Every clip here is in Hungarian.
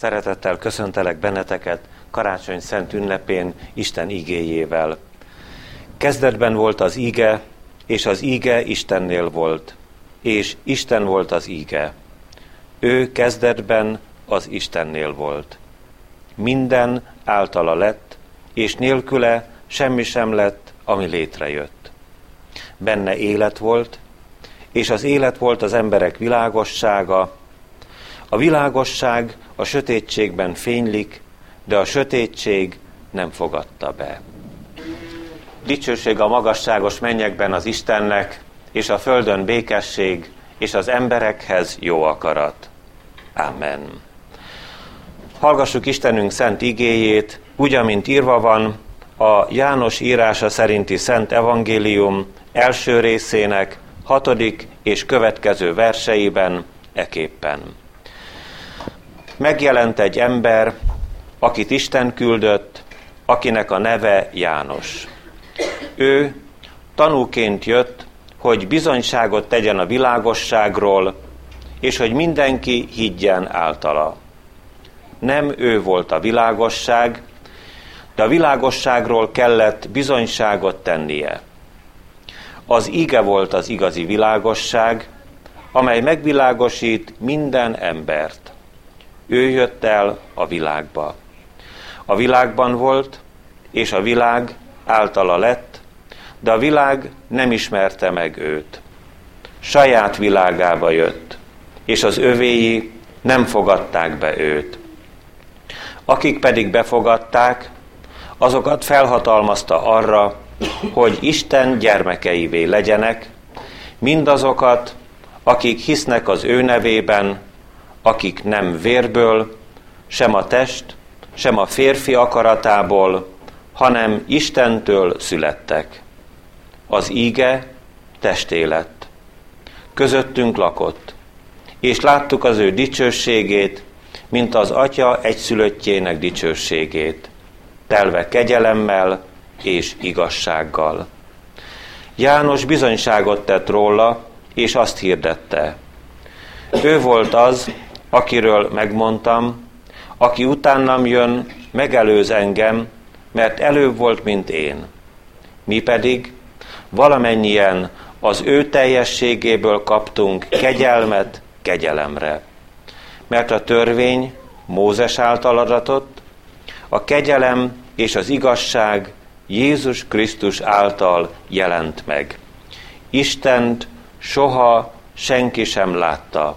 Szeretettel köszöntelek benneteket karácsony szent ünnepén Isten igéjével. Kezdetben volt az íge, és az íge Istennél volt, és Isten volt az íge. Ő kezdetben az Istennél volt. Minden általa lett, és nélküle semmi sem lett, ami létrejött. Benne élet volt, és az élet volt az emberek világossága. A világosság a sötétségben fénylik, de a sötétség nem fogadta be. Dicsőség a magasságos mennyekben az Istennek, és a földön békesség, és az emberekhez jó akarat. Amen. Hallgassuk Istenünk szent igéjét, úgy, amint írva van a János írása szerinti Szent Evangélium első részének hatodik és következő verseiben eképpen. Megjelent egy ember, akit Isten küldött, akinek a neve János. Ő tanúként jött, hogy bizonyságot tegyen a világosságról, és hogy mindenki higgyen általa. Nem ő volt a világosság, de a világosságról kellett bizonyságot tennie. Az ige volt az igazi világosság, amely megvilágosít minden embert. Ő jött el a világba. A világban volt, és a világ általa lett, de a világ nem ismerte meg őt. Saját világába jött, és az övéi nem fogadták be őt. Akik pedig befogadták, azokat felhatalmazta arra, hogy Isten gyermekeivé legyenek, mindazokat, akik hisznek az ő nevében, akik nem vérből, sem a test, sem a férfi akaratából, hanem Istentől születtek. Az íge testé lett. Közöttünk lakott, és láttuk az ő dicsőségét, mint az atya egyszülöttjének dicsőségét, telve kegyelemmel és igazsággal. János bizonyságot tett róla, és azt hirdette. Ő volt az, akiről megmondtam, aki utánam jön, megelőz engem, mert előbb volt, mint én. Mi pedig valamennyien az ő teljességéből kaptunk kegyelmet kegyelemre. Mert a törvény Mózes által adatott, a kegyelem és az igazság Jézus Krisztus által jelent meg. Istent soha senki sem látta.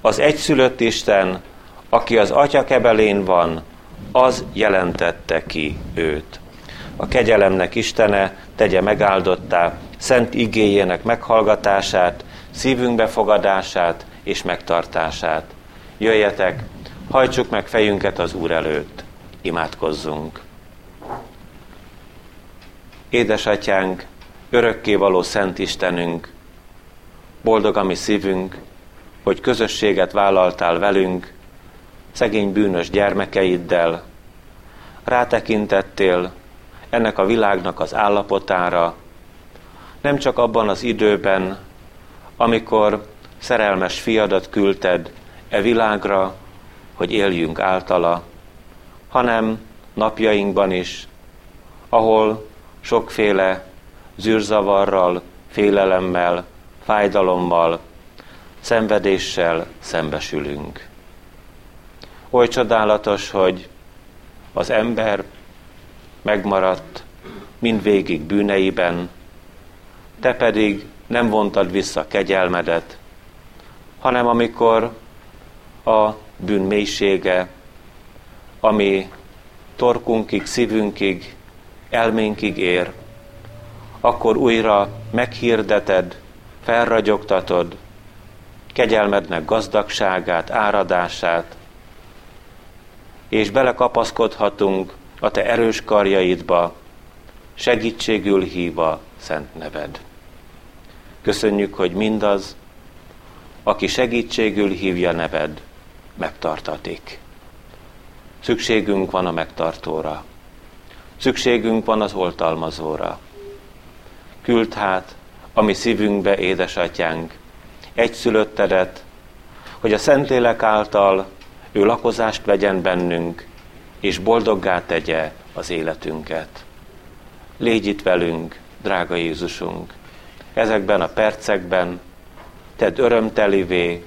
Az egyszülött Isten, aki az Atya kebelén van, az jelentette ki őt. A kegyelemnek Istene tegye megáldottá szent igéjének meghallgatását, szívünk befogadását és megtartását. Jöjjetek, hajtsuk meg fejünket az Úr előtt, imádkozzunk. Édesatyánk, örökkévaló Szent Istenünk, boldog a mi szívünk, hogy közösséget vállaltál velünk, szegény bűnös gyermekeiddel, rátekintettél ennek a világnak az állapotára, nem csak abban az időben, amikor szerelmes fiadat küldted e világra, hogy éljünk általa, hanem napjainkban is, ahol sokféle zűrzavarral, félelemmel, fájdalommal, szenvedéssel szembesülünk. Oly csodálatos, hogy az ember megmaradt mindvégig bűneiben, te pedig nem vontad vissza kegyelmedet, hanem amikor a bűn mélysége, ami torkunkig, szívünkig, elménkig ér, akkor újra meghirdeted, felragyogtatod kegyelmednek gazdagságát, áradását, és belekapaszkodhatunk a te erős karjaidba, segítségül híva szent neved. Köszönjük, hogy mindaz, aki segítségül hívja neved, megtartatik. Szükségünk van a megtartóra. Szükségünk van az oltalmazóra. Küld hát a mi szívünkbe, édesatyánk, egyszülöttedet, hogy a Szentlélek által ő lakozást vegyen bennünk, és boldoggá tegye az életünket. Légy itt velünk, drága Jézusunk, ezekben a percekben tedd örömtelivé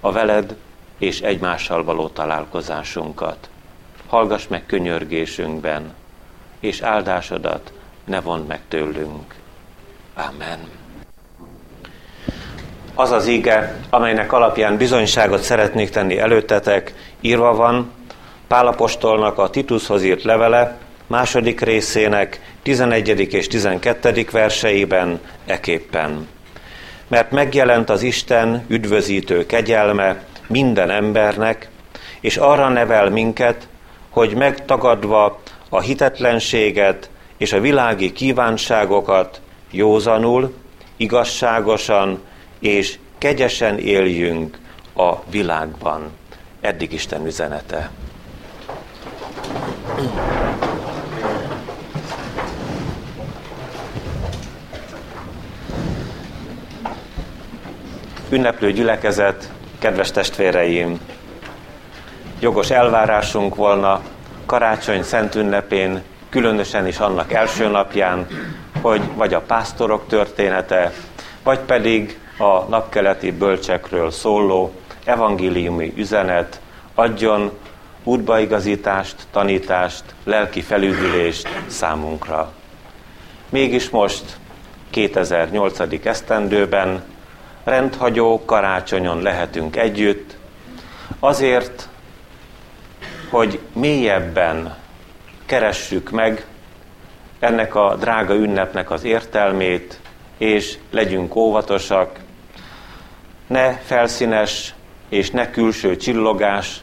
a veled és egymással való találkozásunkat. Hallgass meg könyörgésünkben, és áldásodat ne vond meg tőlünk. Amen. Az az ige, amelynek alapján bizonyságot szeretnék tenni előttetek, írva van Pálapostolnak a Titushoz írt levele, második részének 11. és 12. verseiben eképpen. Mert megjelent az Isten üdvözítő kegyelme minden embernek, és arra nevel minket, hogy megtagadva a hitetlenséget és a világi kívánságokat józanul, igazságosan és kegyesen éljünk a világban. Eddig Isten üzenete. Ünneplő gyülekezet, kedves testvéreim! Jogos elvárásunk volna karácsony szent ünnepén, különösen is annak első napján, hogy vagy a pásztorok története, vagy pedig a napkeleti bölcsekről szóló evangéliumi üzenet adjon útbaigazítást, tanítást, lelki felüdülést számunkra. Mégis most, 2008. esztendőben, rendhagyó karácsonyon lehetünk együtt, azért, hogy mélyebben keressük meg ennek a drága ünnepnek az értelmét, és legyünk óvatosak, ne felszínes és ne külső csillogás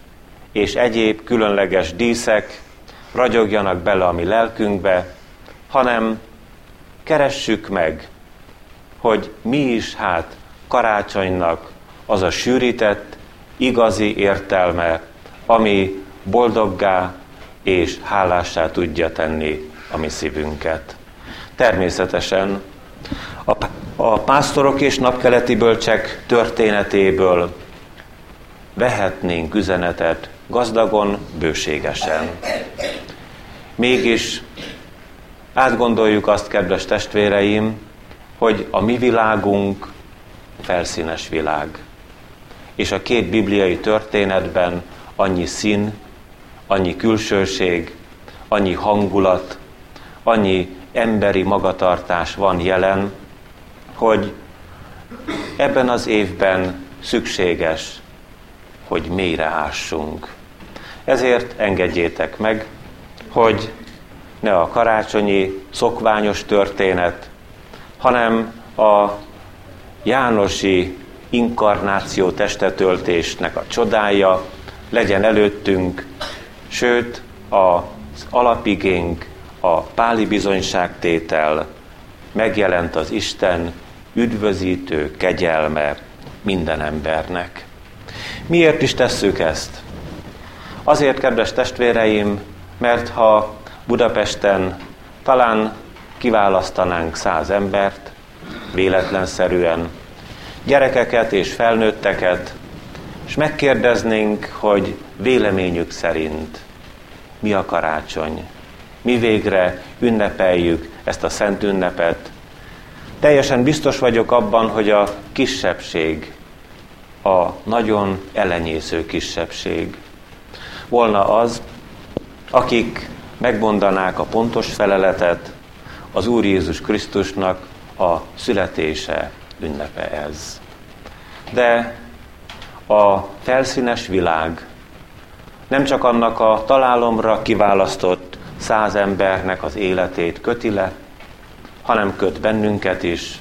és egyéb különleges díszek ragyogjanak bele a mi lelkünkbe, hanem keressük meg, hogy mi is hát karácsonynak az a sűrített, igazi értelme, ami boldoggá és hálássá tudja tenni a mi szívünket. Természetesen a, a pásztorok és napkeleti bölcsek történetéből vehetnénk üzenetet gazdagon, bőségesen. Mégis átgondoljuk azt, kedves testvéreim, hogy a mi világunk felszínes világ. És a két bibliai történetben annyi szín, annyi külsőség, annyi hangulat, annyi emberi magatartás van jelen, hogy ebben az évben szükséges, hogy mélyre ássunk. Ezért engedjétek meg, hogy ne a karácsonyi szokványos történet, hanem a Jánosi inkarnáció testetöltésnek a csodája legyen előttünk, sőt az alapigénk, a páli bizonyságtétel megjelent az Isten üdvözítő kegyelme minden embernek. Miért is tesszük ezt? Azért, kedves testvéreim, mert ha Budapesten talán kiválasztanánk száz embert, véletlenszerűen, gyerekeket és felnőtteket, és megkérdeznénk, hogy véleményük szerint mi a karácsony, mi végre ünnepeljük ezt a szent ünnepet. Teljesen biztos vagyok abban, hogy a kisebbség, a nagyon elenyésző kisebbség volna az, akik megmondanák a pontos feleletet, az Úr Jézus Krisztusnak a születése ünnepe ez. De a felszínes világ nem csak annak a találomra kiválasztott száz embernek az életét köti le, hanem köt bennünket is,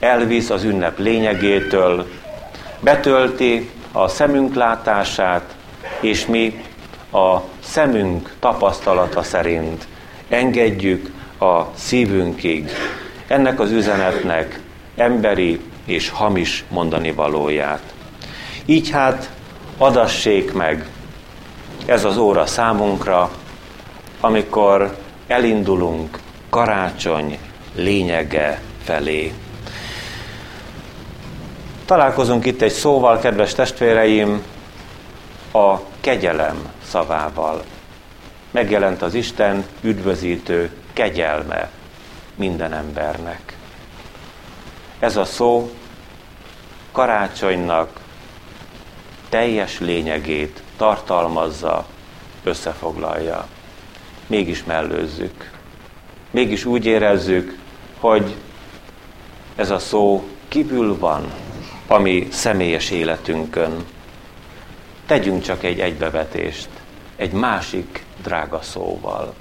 elvisz az ünnep lényegétől, betölti a szemünk látását, és mi a szemünk tapasztalata szerint engedjük a szívünkig ennek az üzenetnek emberi és hamis mondani valóját. Így hát adassék meg ez az óra számunkra, amikor elindulunk karácsony lényege felé. Találkozunk itt egy szóval, kedves testvéreim, a kegyelem szavával. Megjelent az Isten üdvözítő kegyelme minden embernek. Ez a szó karácsonynak teljes lényegét tartalmazza, összefoglalja. Mégis mellőzzük. Mégis úgy érezzük, hogy ez a szó kívül van a mi személyes életünkön. Tegyünk csak egy egybevetést, egy másik drága szóval,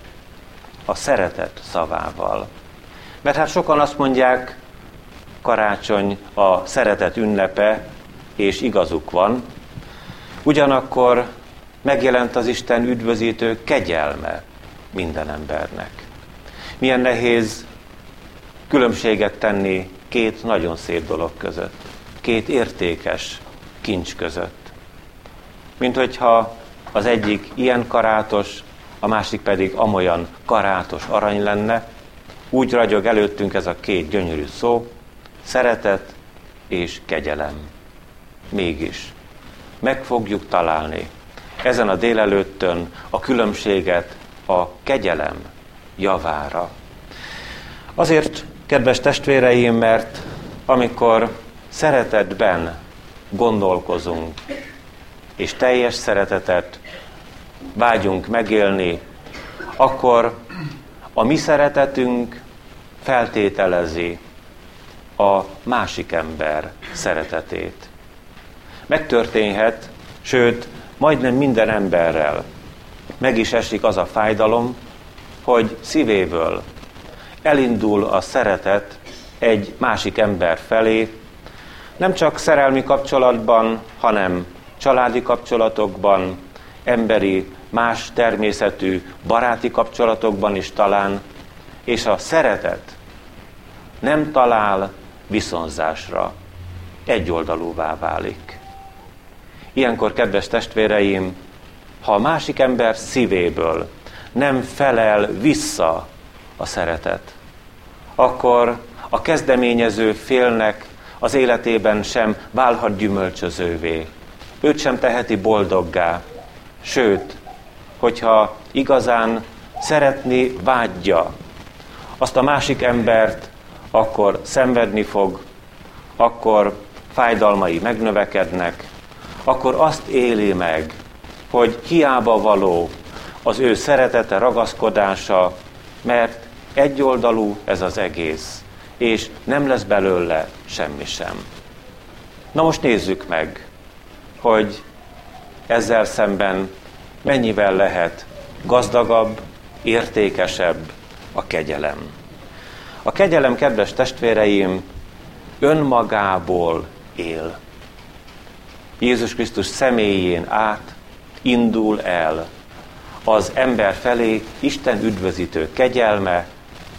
a szeretet szavával. Mert hát sokan azt mondják, karácsony a szeretet ünnepe, és igazuk van, ugyanakkor megjelent az Isten üdvözítő kegyelme minden embernek. Milyen nehéz különbséget tenni két nagyon szép dolog között, két értékes kincs között. Mint hogyha az egyik ilyen karátos, a másik pedig amolyan karátos arany lenne, úgy ragyog előttünk ez a két gyönyörű szó, szeretet és kegyelem. Mégis meg fogjuk találni ezen a délelőttön a különbséget a kegyelem javára. Azért, kedves testvéreim, mert amikor szeretetben gondolkozunk, és teljes szeretetet vágyunk megélni, akkor a mi szeretetünk feltételezi a másik ember szeretetét. Megtörténhet, sőt, majdnem minden emberrel meg is esik az a fájdalom, hogy szívéből elindul a szeretet egy másik ember felé, nem csak szerelmi kapcsolatban, hanem családi kapcsolatokban, emberi, más természetű, baráti kapcsolatokban is talán, és a szeretet nem talál viszonzásra, egyoldalúvá válik. Ilyenkor, kedves testvéreim, ha a másik ember szívéből nem felel vissza a szeretet, akkor a kezdeményező félnek az életében sem válhat gyümölcsözővé. Őt sem teheti boldoggá. Sőt, hogyha igazán szeretni vágyja azt a másik embert, akkor szenvedni fog, akkor fájdalmai megnövekednek, akkor azt éli meg, hogy hiába való az ő szeretete, ragaszkodása, mert egyoldalú ez az egész, és nem lesz belőle semmi sem. Na most nézzük meg, hogy ezzel szemben mennyivel lehet gazdagabb, értékesebb a kegyelem. A kegyelem, kedves testvéreim, önmagából él. Jézus Krisztus személyén át indul el az ember felé Isten üdvözítő kegyelme,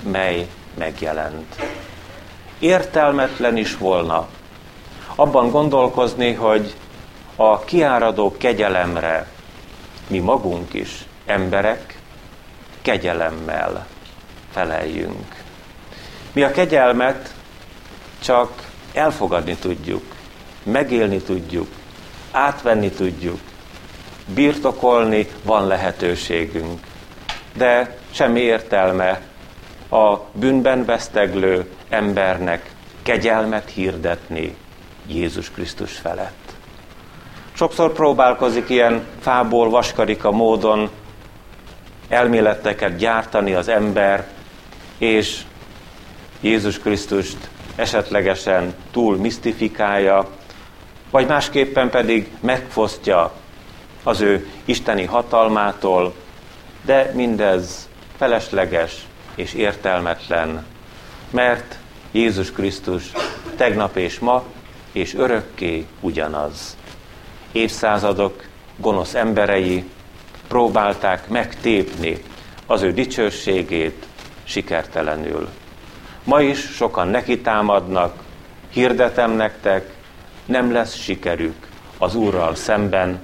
mely megjelent. Értelmetlen is volna abban gondolkozni, hogy a kiáradó kegyelemre mi magunk is, emberek, kegyelemmel feleljünk. Mi a kegyelmet csak elfogadni tudjuk, megélni tudjuk, átvenni tudjuk, birtokolni van lehetőségünk. De semmi értelme a bűnben veszteglő embernek kegyelmet hirdetni Jézus Krisztus felett. Sokszor próbálkozik ilyen fából vaskarika módon elméleteket gyártani az ember, és Jézus Krisztust esetlegesen túl misztifikálja, vagy másképpen pedig megfosztja az ő isteni hatalmától, de mindez felesleges és értelmetlen, mert Jézus Krisztus tegnap és ma és örökké ugyanaz. Évszázadok gonosz emberei próbálták megtépni az ő dicsőségét sikertelenül. Ma is sokan neki támadnak, hirdetem nektek, nem lesz sikerük az Úrral szemben,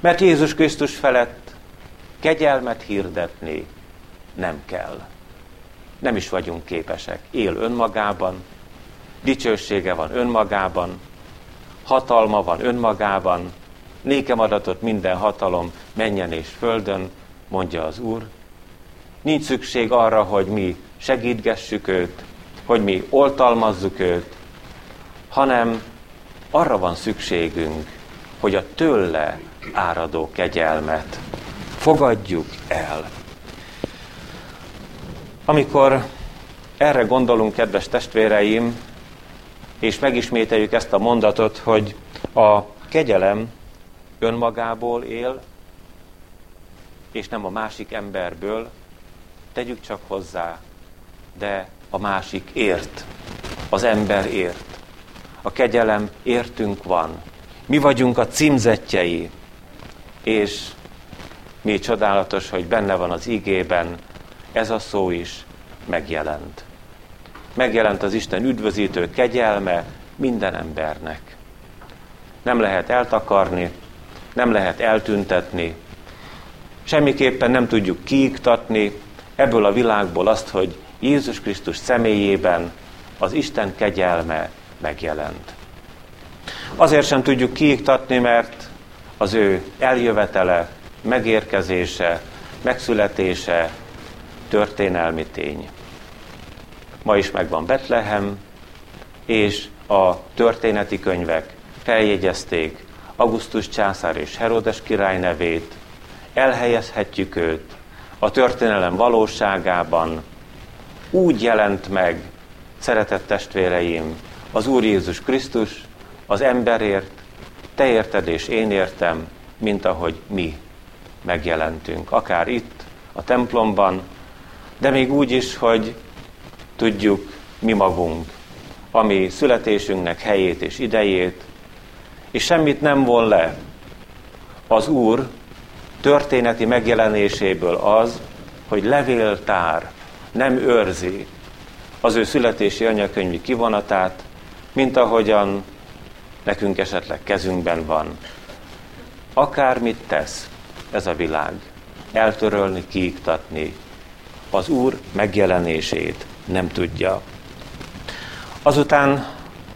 mert Jézus Krisztus felett kegyelmet hirdetni nem kell. Nem is vagyunk képesek. Él önmagában, dicsősége van önmagában, hatalma van önmagában, nékem adatot minden hatalom menjen és földön, mondja az Úr. Nincs szükség arra, hogy mi segítgessük őt, hogy mi oltalmazzuk őt, hanem arra van szükségünk, hogy a tőle áradó kegyelmet fogadjuk el. Amikor erre gondolunk, kedves testvéreim, és megismételjük ezt a mondatot, hogy a kegyelem önmagából él, és nem a másik emberből, tegyük csak hozzá, de a másik ért, az ember ért. A kegyelem értünk van. Mi vagyunk a címzetjei, és mi csodálatos, hogy benne van az igében, ez a szó is megjelent. Megjelent az Isten üdvözítő kegyelme minden embernek. Nem lehet eltakarni, nem lehet eltüntetni, semmiképpen nem tudjuk kiiktatni ebből a világból azt, hogy Jézus Krisztus személyében az Isten kegyelme megjelent. Azért sem tudjuk kiiktatni, mert az ő eljövetele, megérkezése, megszületése történelmi tény. Ma is megvan Betlehem, és a történeti könyvek feljegyezték Augustus császár és Herodes király nevét, elhelyezhetjük őt a történelem valóságában, úgy jelent meg, szeretett testvéreim, az Úr Jézus Krisztus az emberért, te érted és én értem, mint ahogy mi megjelentünk. Akár itt, a templomban, de még úgy is, hogy tudjuk mi magunk, ami születésünknek helyét és idejét, és semmit nem von le. Az Úr történeti megjelenéséből az, hogy levéltár nem őrzi az ő születési anyakönyvi kivonatát, mint ahogyan nekünk esetleg kezünkben van. Akármit tesz ez a világ, eltörölni, kiiktatni, az Úr megjelenését nem tudja. Azután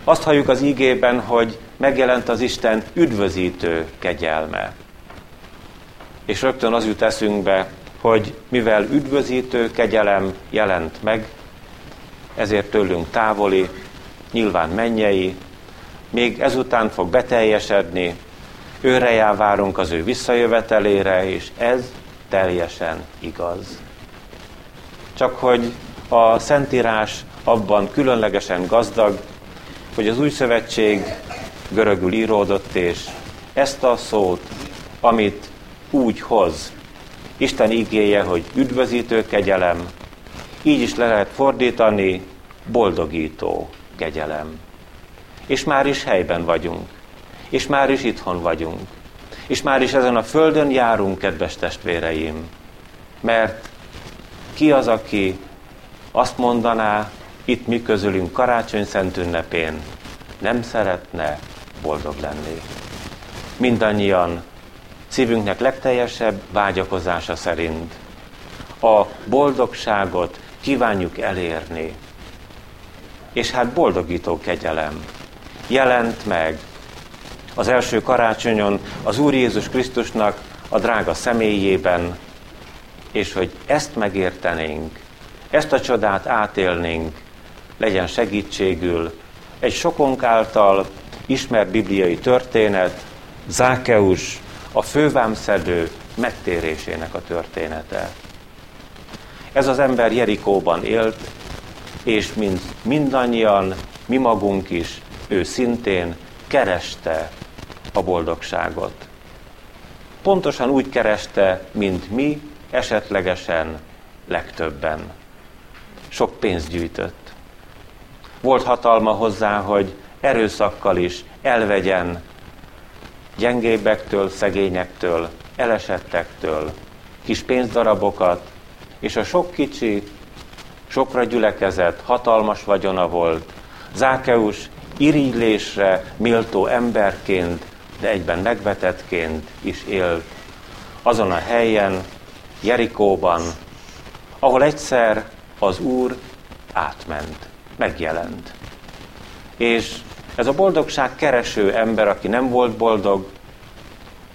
azt halljuk az ígében, hogy megjelent az Isten üdvözítő kegyelme. És rögtön az jut eszünkbe, hogy mivel üdvözítő kegyelem jelent meg, ezért tőlünk távoli, nyilván mennyei, még ezután fog beteljesedni, őre várunk az ő visszajövetelére, és ez teljesen igaz. Csak hogy a Szentírás abban különlegesen gazdag, hogy az új szövetség görögül íródott, és ezt a szót, amit úgy hoz, Isten igéje, hogy üdvözítő kegyelem, így is le lehet fordítani, boldogító kegyelem. És már is helyben vagyunk, és már is itthon vagyunk, és már is ezen a földön járunk, kedves testvéreim, mert ki az, aki azt mondaná, itt mi közülünk karácsony szent ünnepén, nem szeretne boldog lenni. Mindannyian szívünknek legteljesebb vágyakozása szerint a boldogságot kívánjuk elérni. És hát boldogító kegyelem jelent meg az első karácsonyon az Úr Jézus Krisztusnak a drága személyében, és hogy ezt megértenénk, ezt a csodát átélnénk, legyen segítségül egy sokunk által ismert bibliai történet, Zákeus, a fővámszedő megtérésének a története. Ez az ember Jerikóban élt, és mint mindannyian, mi magunk is, ő szintén kereste a boldogságot. Pontosan úgy kereste, mint mi, esetlegesen legtöbben. Sok pénzt gyűjtött. Volt hatalma hozzá, hogy erőszakkal is elvegyen gyengébbektől, szegényektől, elesettektől kis pénzdarabokat, és a sok kicsi, sokra gyülekezett, hatalmas vagyona volt. Zákeus irigylésre méltó emberként, de egyben megvetettként is élt azon a helyen, Jerikóban, ahol egyszer az Úr átment, megjelent. És ez a boldogság kereső ember, aki nem volt boldog,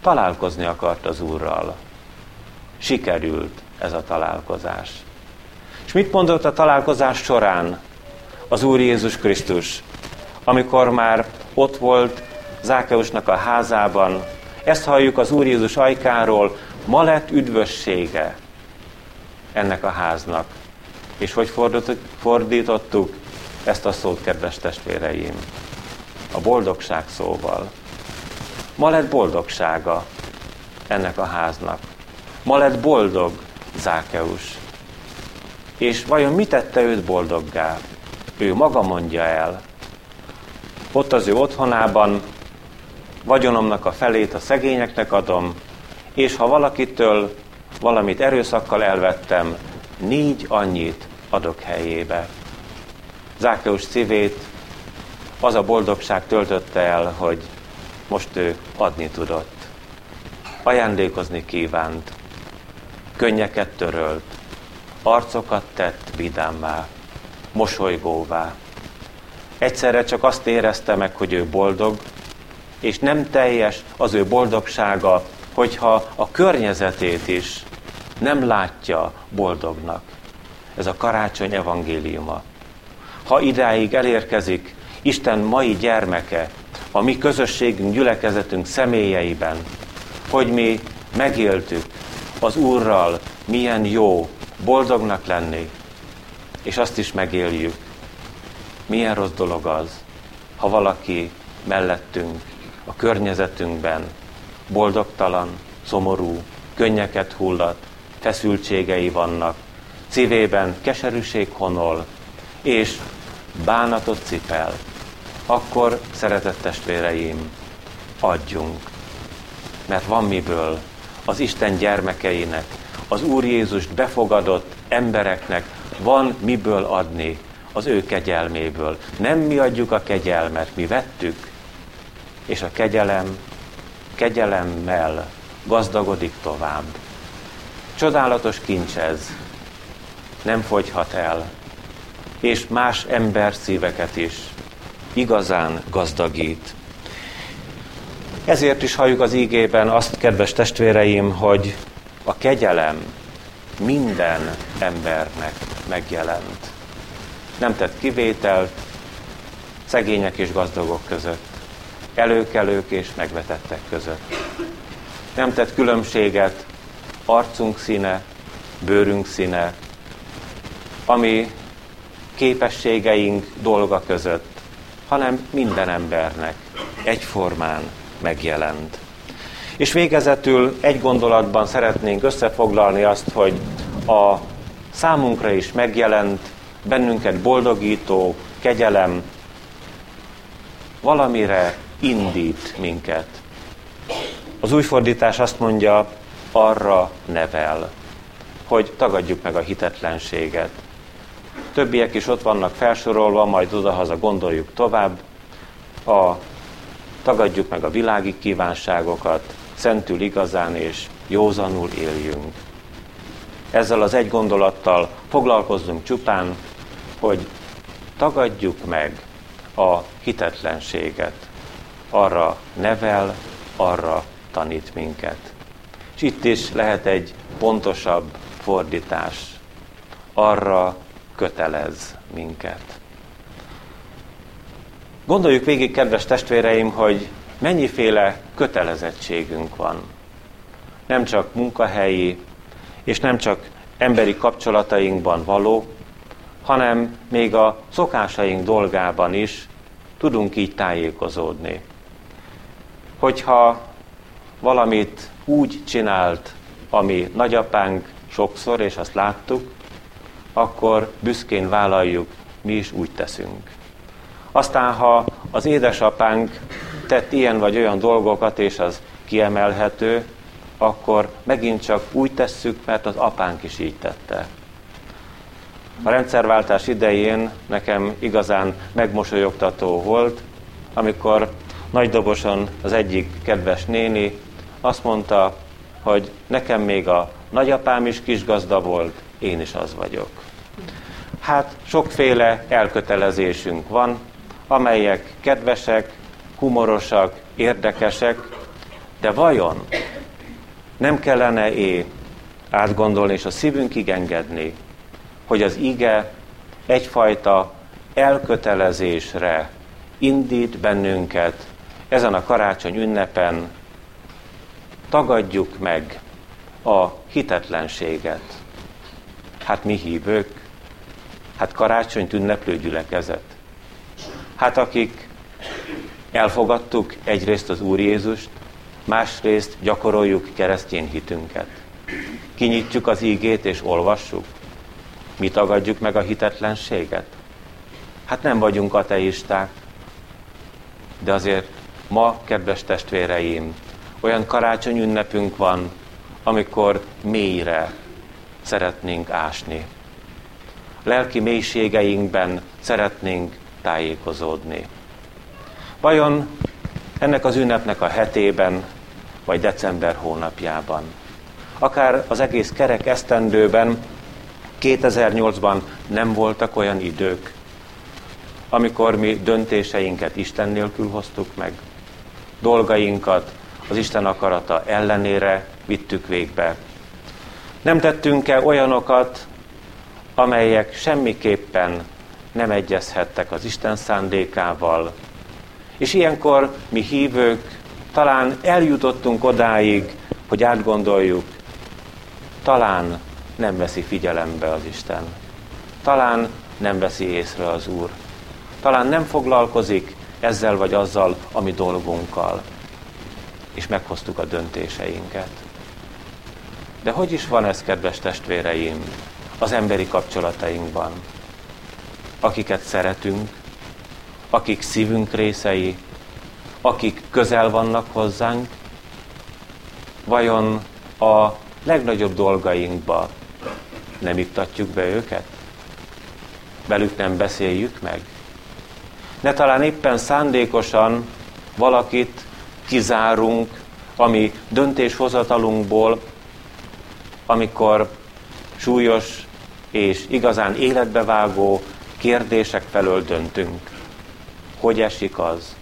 találkozni akart az Úrral. Sikerült ez a találkozás. És mit mondott a találkozás során az Úr Jézus Krisztus, amikor már ott volt Zákeusnak a házában, ezt halljuk az Úr Jézus ajkáról, ma lett üdvössége ennek a háznak. És hogy fordítottuk ezt a szót, kedves testvéreim? A boldogság szóval. Ma lett boldogsága ennek a háznak. Ma lett boldog Zákeus. És vajon mit tette őt boldoggá? Ő maga mondja el. Ott az ő otthonában vagyonomnak a felét a szegényeknek adom, és ha valakitől valamit erőszakkal elvettem, négy annyit adok helyébe. Zákeus szívét az a boldogság töltötte el, hogy most ő adni tudott. Ajándékozni kívánt, könnyeket törölt, arcokat tett vidámmá, mosolygóvá. Egyszerre csak azt érezte meg, hogy ő boldog, és nem teljes az ő boldogsága, hogyha a környezetét is nem látja boldognak. Ez a karácsony evangéliuma. Ha idáig elérkezik Isten mai gyermeke, a mi közösségünk, gyülekezetünk személyeiben, hogy mi megéltük az Úrral, milyen jó boldognak lenni, és azt is megéljük, milyen rossz dolog az, ha valaki mellettünk, a környezetünkben boldogtalan, szomorú, könnyeket hullat, feszültségei vannak, szívében keserűség honol, és bánatot cipel, akkor, szeretett testvéreim, adjunk. Mert van miből az Isten gyermekeinek, az Úr Jézust befogadott embereknek van miből adni az ő kegyelméből. Nem mi adjuk a kegyelmet, mi vettük, és a kegyelem kegyelemmel gazdagodik tovább. Csodálatos kincs ez, nem fogyhat el, és más ember szíveket is igazán gazdagít. Ezért is halljuk az ígében azt, kedves testvéreim, hogy a kegyelem minden embernek megjelent. Nem tett kivételt szegények és gazdagok között, előkelők és megvetettek között. Nem tett különbséget arcunk színe, bőrünk színe, ami képességeink dolga között, hanem minden embernek egyformán megjelent. És végezetül egy gondolatban szeretnénk összefoglalni azt, hogy a számunkra is megjelent, bennünket boldogító kegyelem valamire indít minket. Az új fordítás azt mondja, arra nevel, hogy tagadjuk meg a hitetlenséget. Többiek is ott vannak felsorolva, majd odahaza gondoljuk tovább. A tagadjuk meg a világi kívánságokat, szentül igazán és józanul éljünk. Ezzel az egy gondolattal foglalkozzunk csupán, hogy tagadjuk meg a hitetlenséget. Arra nevel, arra tanít minket. És itt is lehet egy pontosabb fordítás. Arra kötelez minket. Gondoljuk végig, kedves testvéreim, hogy mennyiféle kötelezettségünk van. Nem csak munkahelyi, és nem csak emberi kapcsolatainkban való, hanem még a szokásaink dolgában is tudunk így tájékozódni. Hogyha valamit úgy csinált, ami nagyapánk sokszor, és azt láttuk, akkor büszkén vállaljuk, mi is úgy teszünk. Aztán, ha az édesapánk tett ilyen vagy olyan dolgokat, és az kiemelhető, akkor megint csak úgy tesszük, mert az apánk is így tette. A rendszerváltás idején nekem igazán megmosolyogtató volt, amikor nagydobosan az egyik kedves néni azt mondta, hogy nekem még a nagyapám is kisgazda volt, én is az vagyok. Hát sokféle elkötelezésünk van, amelyek kedvesek, humorosak, érdekesek, de vajon nem kellene é átgondolni és a szívünkig engedni, hogy az ige egyfajta elkötelezésre indít bennünket ezen a karácsony ünnepen, tagadjuk meg a hitetlenséget. Hát mi hívők, hát karácsonyt ünneplő gyülekezet. Hát akik elfogadtuk egyrészt az Úr Jézust, másrészt gyakoroljuk keresztény hitünket. Kinyitjuk az ígét és olvassuk. Mi tagadjuk meg a hitetlenséget? Hát nem vagyunk ateisták, de azért ma, kedves testvéreim, olyan karácsony ünnepünk van, amikor mélyre szeretnénk ásni. Lelki mélységeinkben szeretnénk tájékozódni. Vajon ennek az ünnepnek a hetében, vagy december hónapjában, akár az egész kerek esztendőben, 2008-ban nem voltak olyan idők, amikor mi döntéseinket Isten nélkül hoztuk meg, dolgainkat az Isten akarata ellenére vittük végbe. Nem tettünk-e olyanokat, amelyek semmiképpen nem egyezhettek az Isten szándékával. És ilyenkor mi hívők talán eljutottunk odáig, hogy átgondoljuk, talán nem veszi figyelembe az Isten. Talán nem veszi észre az Úr. Talán nem foglalkozik ezzel vagy azzal, ami dolgunkkal. És meghoztuk a döntéseinket. De hogy is van ez, kedves testvéreim, az emberi kapcsolatainkban? Akiket szeretünk, akik szívünk részei, akik közel vannak hozzánk, vajon a legnagyobb dolgainkba nem iktatjuk be őket? Velük nem beszéljük meg? Ne talán éppen szándékosan valakit kizárunk, ami döntéshozatalunkból, amikor súlyos és igazán életbevágó kérdések felől döntünk. Hogy esik az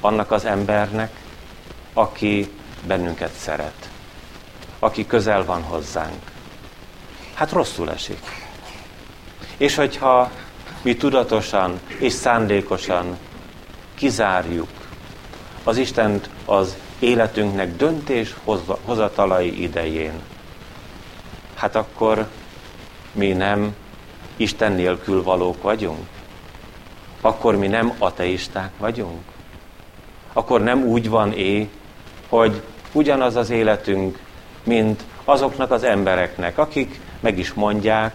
annak az embernek, aki bennünket szeret, aki közel van hozzánk? Hát rosszul esik. És hogyha mi tudatosan és szándékosan kizárjuk az Istent az életünknek döntés hozatalai idején, hát akkor mi nem Isten nélkül valók vagyunk? Akkor mi nem ateisták vagyunk? Akkor nem úgy van é, hogy ugyanaz az életünk, mint azoknak az embereknek, akik meg is mondják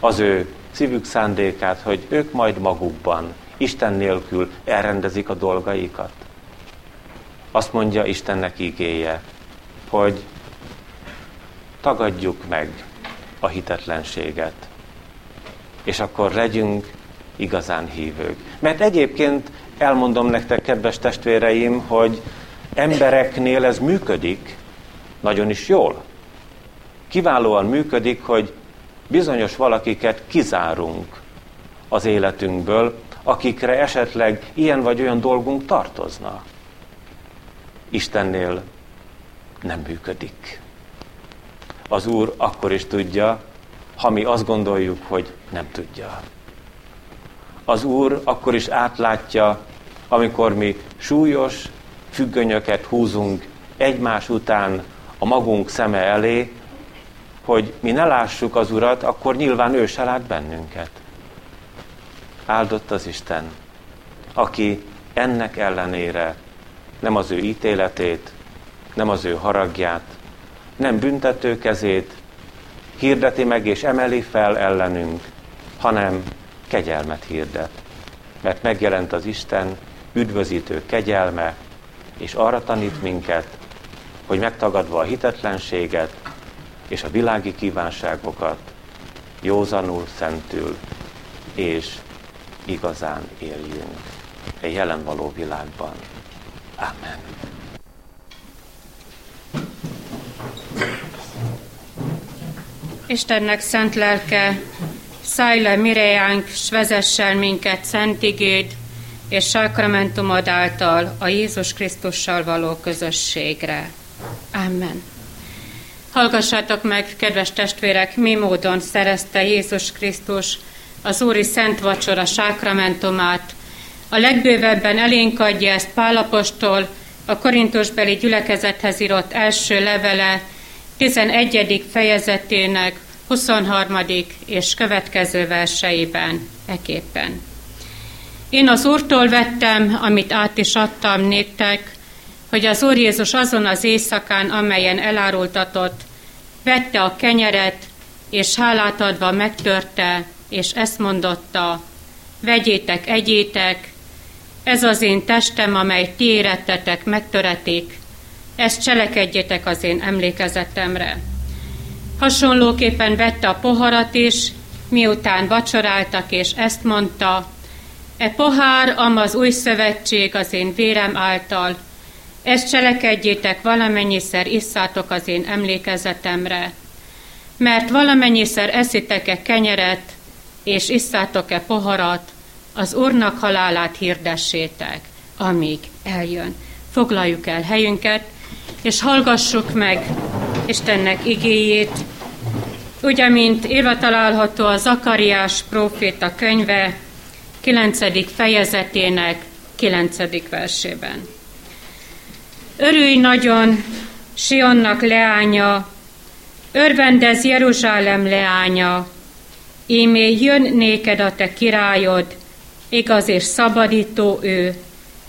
az ő szívük szándékát, hogy ők majd magukban, Isten nélkül elrendezik a dolgaikat. Azt mondja Istennek ígéje, hogy tagadjuk meg a hitetlenséget, és akkor legyünk igazán hívők. Mert egyébként elmondom nektek, kedves testvéreim, hogy embereknél ez működik, nagyon is jól. Kiválóan működik, hogy bizonyos valakiket kizárunk az életünkből, akikre esetleg ilyen vagy olyan dolgunk tartozna. Istennél nem működik. Az Úr akkor is tudja, ha mi azt gondoljuk, hogy nem tudja. Az Úr akkor is átlátja, amikor mi súlyos függönyöket húzunk egymás után a magunk szeme elé, hogy mi ne lássuk az Urat, akkor nyilván ő se lát bennünket. Áldott az Isten, aki ennek ellenére nem az ő ítéletét, nem az ő haragját, nem büntető kezét hirdeti meg és emeli fel ellenünk, hanem kegyelmet hirdet. Mert megjelent az Isten üdvözítő kegyelme, és arra tanít minket, hogy megtagadva a hitetlenséget és a világi kívánságokat, józanul, szentül és igazán éljünk egy jelen való világban. Amen. Istennek szent lelke, szállj le mireánk, s vezessen minket szent igéd, és sakramentumod által a Jézus Krisztussal való közösségre. Amen. Hallgassátok meg, kedves testvérek, mi módon szerezte Jézus Krisztus az Úri Szent Vacsora sákramentumát. A legbővebben elénk adja ezt Pálapostól, a Korintusbeli gyülekezethez írott első levele 11. fejezetének 23. és következő verseiben eképpen. Én az Úrtól vettem, amit át is adtam néktek, hogy az Úr Jézus azon az éjszakán, amelyen elárultatott, vette a kenyeret, és hálát adva megtörte, és ezt mondotta, vegyétek, egyétek, ez az én testem, amely ti érettetek, megtöretik, ezt cselekedjetek az én emlékezetemre. Hasonlóképpen vette a poharat is, miután vacsoráltak, és ezt mondta, e pohár, am az új szövetség az én vérem által, ezt cselekedjétek valamennyiszer isszátok az én emlékezetemre, mert valamennyiszer eszitek-e kenyeret, és isszátok-e poharat, az Úrnak halálát hirdessétek, amíg eljön. Foglaljuk el helyünket, és hallgassuk meg Istennek igéjét, úgy, mint éve található a Zakariás próféta könyve 9. fejezetének 9. versében. Örülj nagyon, Sionnak leánya, örvendez Jeruzsálem leánya, ímé jön néked a te királyod, igaz és szabadító ő,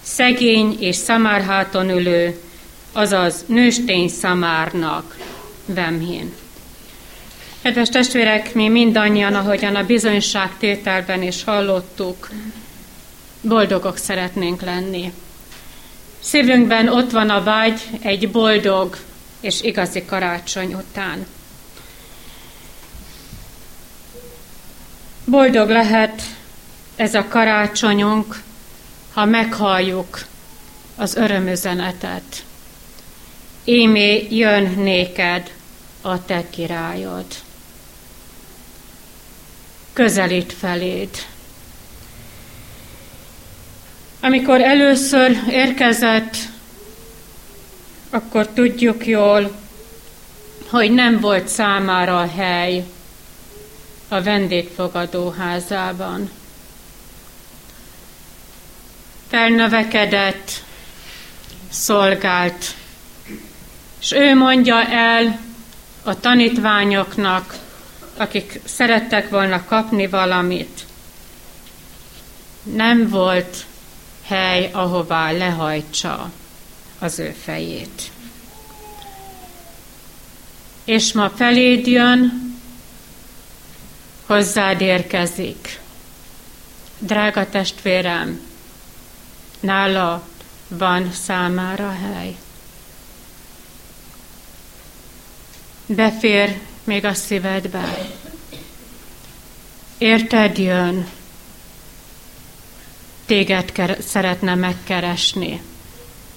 szegény és szamárháton ülő, azaz nőstény szamárnak, Vemhén. Kedves testvérek, mi mindannyian, ahogyan a bizonyságtételben is hallottuk, boldogok szeretnénk lenni. Szívünkben ott van a vágy egy boldog és igazi karácsony után. Boldog lehet ez a karácsonyunk, ha meghalljuk az örömüzenetet. Émé jön néked a te királyod. Közelít feléd. Amikor először érkezett, akkor tudjuk jól, hogy nem volt számára a hely a vendégfogadó házában. Felnövekedett, szolgált, és ő mondja el a tanítványoknak, akik szerettek volna kapni valamit, nem volt hely, ahová lehajtsa az ő fejét. És ma feléd jön, hozzád érkezik. Drága testvérem, nála van számára hely. Befér még a szívedbe. Érted jön, téged szeretne megkeresni.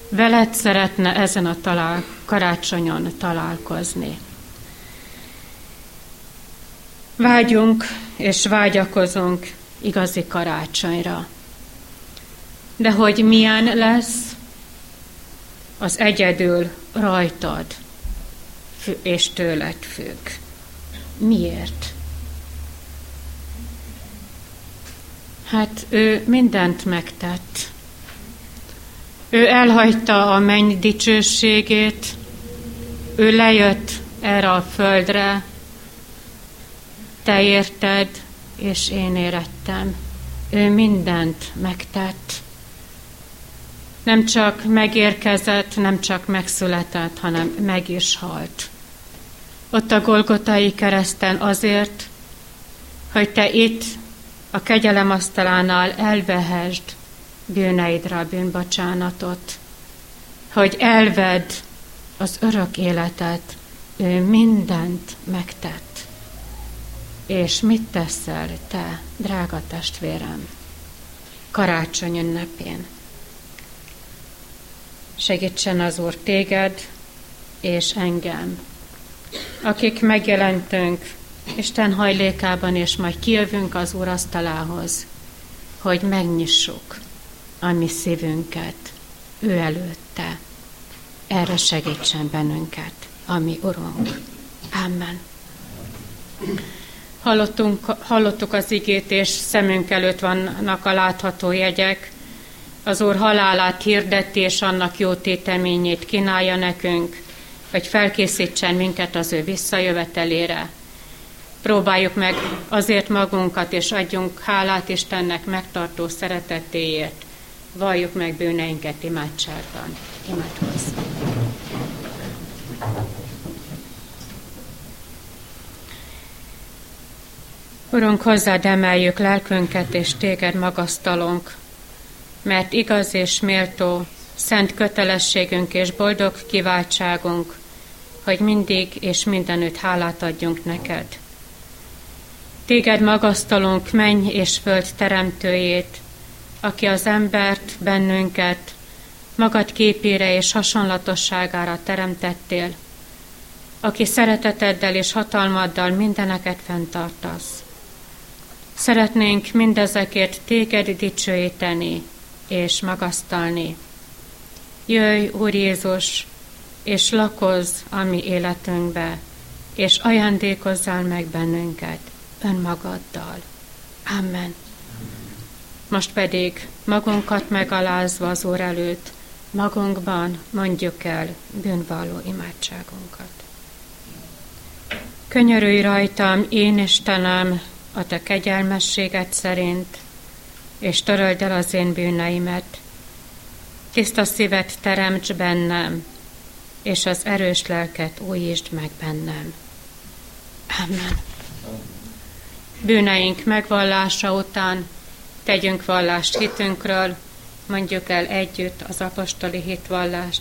Veled szeretne ezen a talál, karácsonyon találkozni. Vágyunk és vágyakozunk igazi karácsonyra. De hogy milyen lesz, az egyedül rajtad és tőled függ. Miért? Hát ő mindent megtett. Ő elhagyta a menny dicsőségét, ő lejött erre a földre, te érted, és én érettem. Ő mindent megtett. Nem csak megérkezett, nem csak megszületett, hanem meg is halt. Ott a Golgotai kereszten azért, hogy te itt a kegyelem asztalánál elvehesd bűneidre a bűnbocsánatot, hogy elved az örök életet, ő mindent megtett. És mit teszel te, drága testvérem, karácsony ünnepén? Segítsen az Úr téged és engem, akik megjelentünk Isten hajlékában, és majd kijövünk az Úr asztalához, hogy megnyissuk a mi szívünket ő előtte. Erre segítsen bennünket, ami Urunk. Amen. Hallottunk, hallottuk az igét, és szemünk előtt vannak a látható jegyek. Az Úr halálát hirdeti, és annak jó téteményét kínálja nekünk, hogy felkészítsen minket az ő visszajövetelére. Próbáljuk meg azért magunkat, és adjunk hálát Istennek megtartó szeretetéért. Valljuk meg bűneinket imádságban. Imádkozzunk. Urunk, hozzád emeljük lelkünket, és téged magasztalunk, mert igaz és méltó, szent kötelességünk és boldog kiváltságunk, hogy mindig és mindenütt hálát adjunk neked. Téged magasztalunk, menny és föld teremtőjét, aki az embert, bennünket, magad képére és hasonlatosságára teremtettél, aki szereteteddel és hatalmaddal mindeneket fenntartasz. Szeretnénk mindezekért téged dicsőíteni és magasztalni. Jöjj, Úr Jézus, és lakozz a mi életünkbe, és ajándékozzál meg bennünket önmagaddal. Amen. Most pedig magunkat megalázva az Úr előtt, magunkban mondjuk el bűnvalló imádságunkat. Könyörülj rajtam, én Istenem, a te kegyelmességed szerint, és töröld el az én bűneimet. Tiszta szívet teremts bennem, és az erős lelket újítsd meg bennem. Amen. Bűneink megvallása után tegyünk vallást hitünkről, mondjuk el együtt az apostoli hitvallást.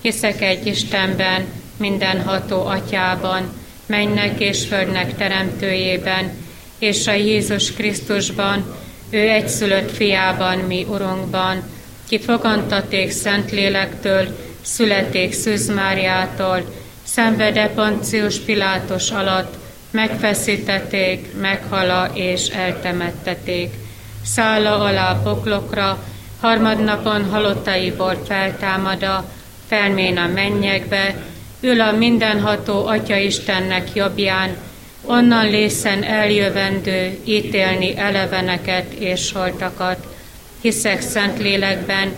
Hiszek egy Istenben, mindenható atyában, mennek és földnek teremtőjében, és a Jézus Krisztusban, ő egyszülött fiában, mi Urunkban, ki fogantaték Szentlélektől, születék Szűz Máriától, szenvede Poncius Pilátos alatt, megfeszítették, meghala és eltemetteték. Szálla alá poklokra, harmadnapon halottaiból feltámada, felmén a mennyekbe, ül a mindenható Atya Istennek jobbján, onnan lészen eljövendő ítélni eleveneket és holtakat. Hiszek szent lélekben,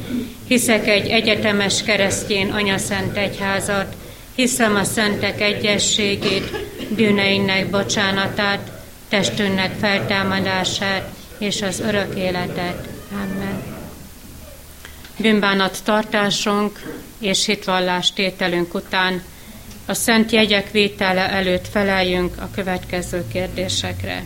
hiszek egy egyetemes keresztjén anyaszent egyházat, hiszem a szentek egyességét, bűneinek bocsánatát, testünknek feltámadását és az örök életet. Amen. Bűnbánat tartásunk és hitvallás tételünk után a szent jegyek vétele előtt feleljünk a következő kérdésekre.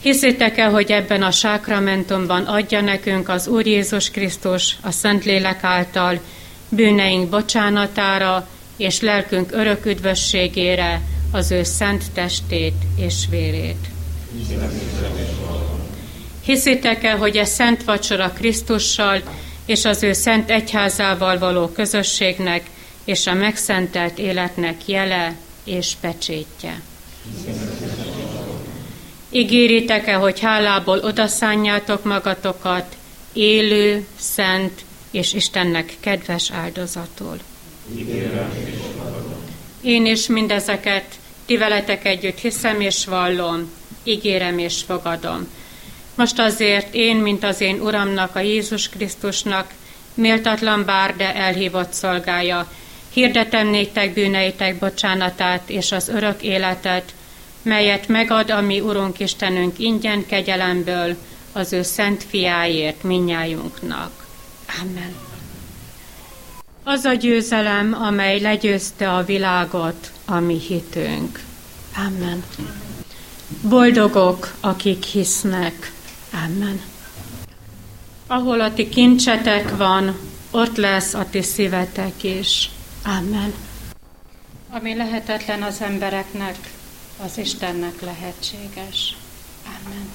Hiszitek-e, hogy ebben a sákramentumban adja nekünk az Úr Jézus Krisztus a Szentlélek által bűneink bocsánatára és lelkünk örök üdvösségére az ő szent testét és vérét? Hiszitek-e, hogy a szent vacsora Krisztussal és az ő szent egyházával való közösségnek és a megszentelt életnek jele és pecsétje. Ígéritek-e, hogy hálából odaszánjátok magatokat élő, szent és Istennek kedves áldozatul? Én is mindezeket ti veletek együtt hiszem és vallom, ígérem és fogadom. Most azért én, mint az én Uramnak, a Jézus Krisztusnak, méltatlan bár, de elhívott szolgája, Hirdetem néktek bűneitek bocsánatát és az örök életet, melyet megad a mi Urunk Istenünk ingyen kegyelemből az ő szent fiáért minnyájunknak. Amen. Az a győzelem, amely legyőzte a világot, a mi hitünk. Amen. Boldogok, akik hisznek. Amen. Ahol a ti kincsetek van, ott lesz a ti szívetek is. Amen. Ami lehetetlen az embereknek, az Istennek lehetséges. Amen.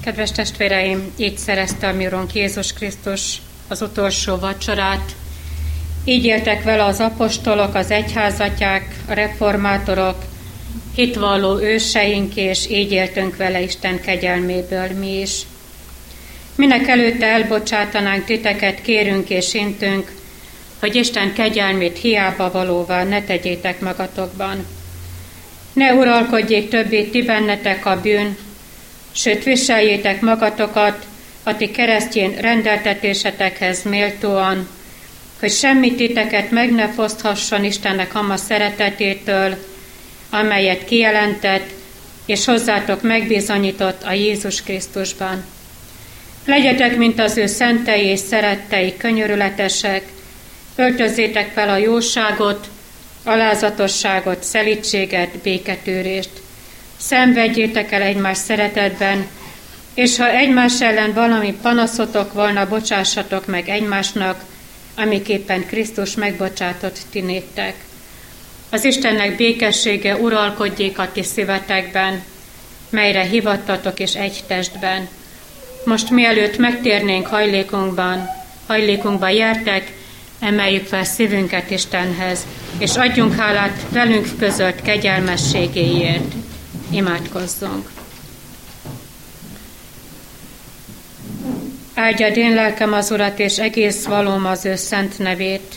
Kedves testvéreim, így szerezte a mi Jézus Krisztus az utolsó vacsorát. Így éltek vele az apostolok, az egyházatják, a reformátorok, hitvalló őseink, és így éltünk vele Isten kegyelméből mi is. Minek előtte elbocsátanánk titeket, kérünk és intünk, hogy Isten kegyelmét hiába valóvá ne tegyétek magatokban. Ne uralkodjék többé ti bennetek a bűn, sőt viseljétek magatokat a ti keresztjén rendeltetésetekhez méltóan, hogy semmit titeket meg ne foszthasson Istennek ama szeretetétől, amelyet kijelentett, és hozzátok megbizonyított a Jézus Krisztusban. Legyetek, mint az ő szentei és szerettei, könyörületesek, öltözzétek fel a jóságot, alázatosságot, szelítséget, béketűrést. Szenvedjétek el egymás szeretetben, és ha egymás ellen valami panaszotok volna, bocsássatok meg egymásnak, amiképpen Krisztus megbocsátott ti néktek. Az Istennek békessége uralkodjék a ti szívetekben, melyre hivattatok és egy testben. Most mielőtt megtérnénk hajlékunkban, hajlékunkban jertek, emeljük fel szívünket Istenhez, és adjunk hálát velünk között kegyelmességéért. Imádkozzunk! Áldjad én lelkem az Urat, és egész valóm az ő szent nevét.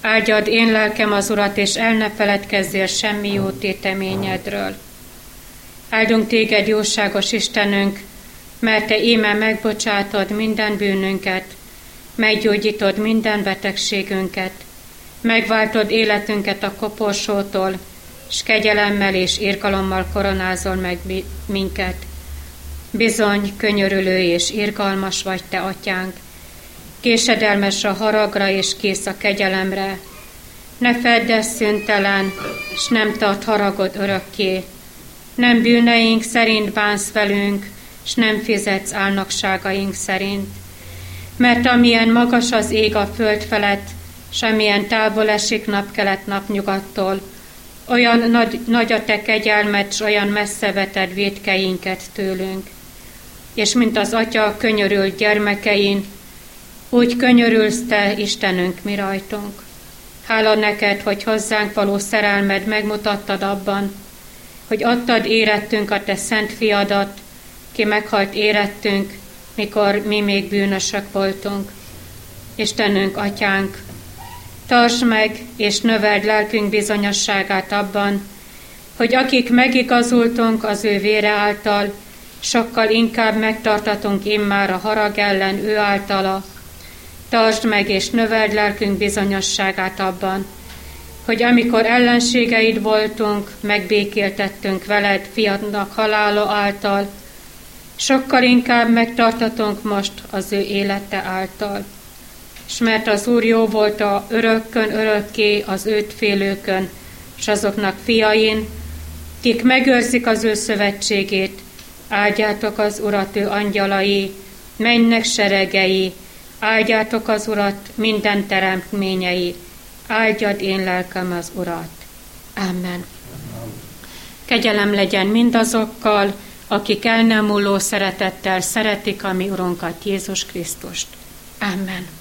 Áldjad én lelkem az Urat, és el ne feledkezzél semmi jó téteményedről. Áldunk téged, jóságos Istenünk, mert te íme megbocsátod minden bűnünket, meggyógyítod minden betegségünket, megváltod életünket a koporsótól, s kegyelemmel és irgalommal koronázol meg minket. Bizony, könyörülő és irgalmas vagy te, atyánk, késedelmes a haragra és kész a kegyelemre. Ne fedd el szüntelen, s nem tart haragod örökké. Nem bűneink szerint bánsz velünk, s nem fizetsz álnokságaink szerint. Mert amilyen magas az ég a föld felett, s amilyen távol esik napkelet napnyugattól, olyan nagy, nagy a te kegyelmet, s olyan messze veted védkeinket tőlünk. És mint az Atya könyörült gyermekein, úgy könyörülsz te, Istenünk, mi rajtunk. Hála neked, hogy hozzánk való szerelmed megmutattad abban, hogy adtad érettünk a te szent fiadat, ki meghalt érettünk, mikor mi még bűnösök voltunk. Istenünk, Atyánk, tartsd meg és növeld lelkünk bizonyosságát abban, hogy akik megigazultunk az ő vére által, sokkal inkább megtartatunk immár a harag ellen ő általa. Tartsd meg és növeld lelkünk bizonyosságát abban, hogy amikor ellenségeid voltunk, megbékéltettünk veled fiadnak halála által, sokkal inkább megtartatunk most az ő élete által. És mert az Úr jó volt a örökkön örökké az őt félőkön, és azoknak fiain, kik megőrzik az ő szövetségét, áldjátok az Urat ő angyalai, mennek seregei, áldjátok az Urat minden teremtményei, áldjad én lelkem az Urat. Amen. Kegyelem legyen mindazokkal, akik el nem múló szeretettel szeretik a mi Urunkat, Jézus Krisztust. Amen.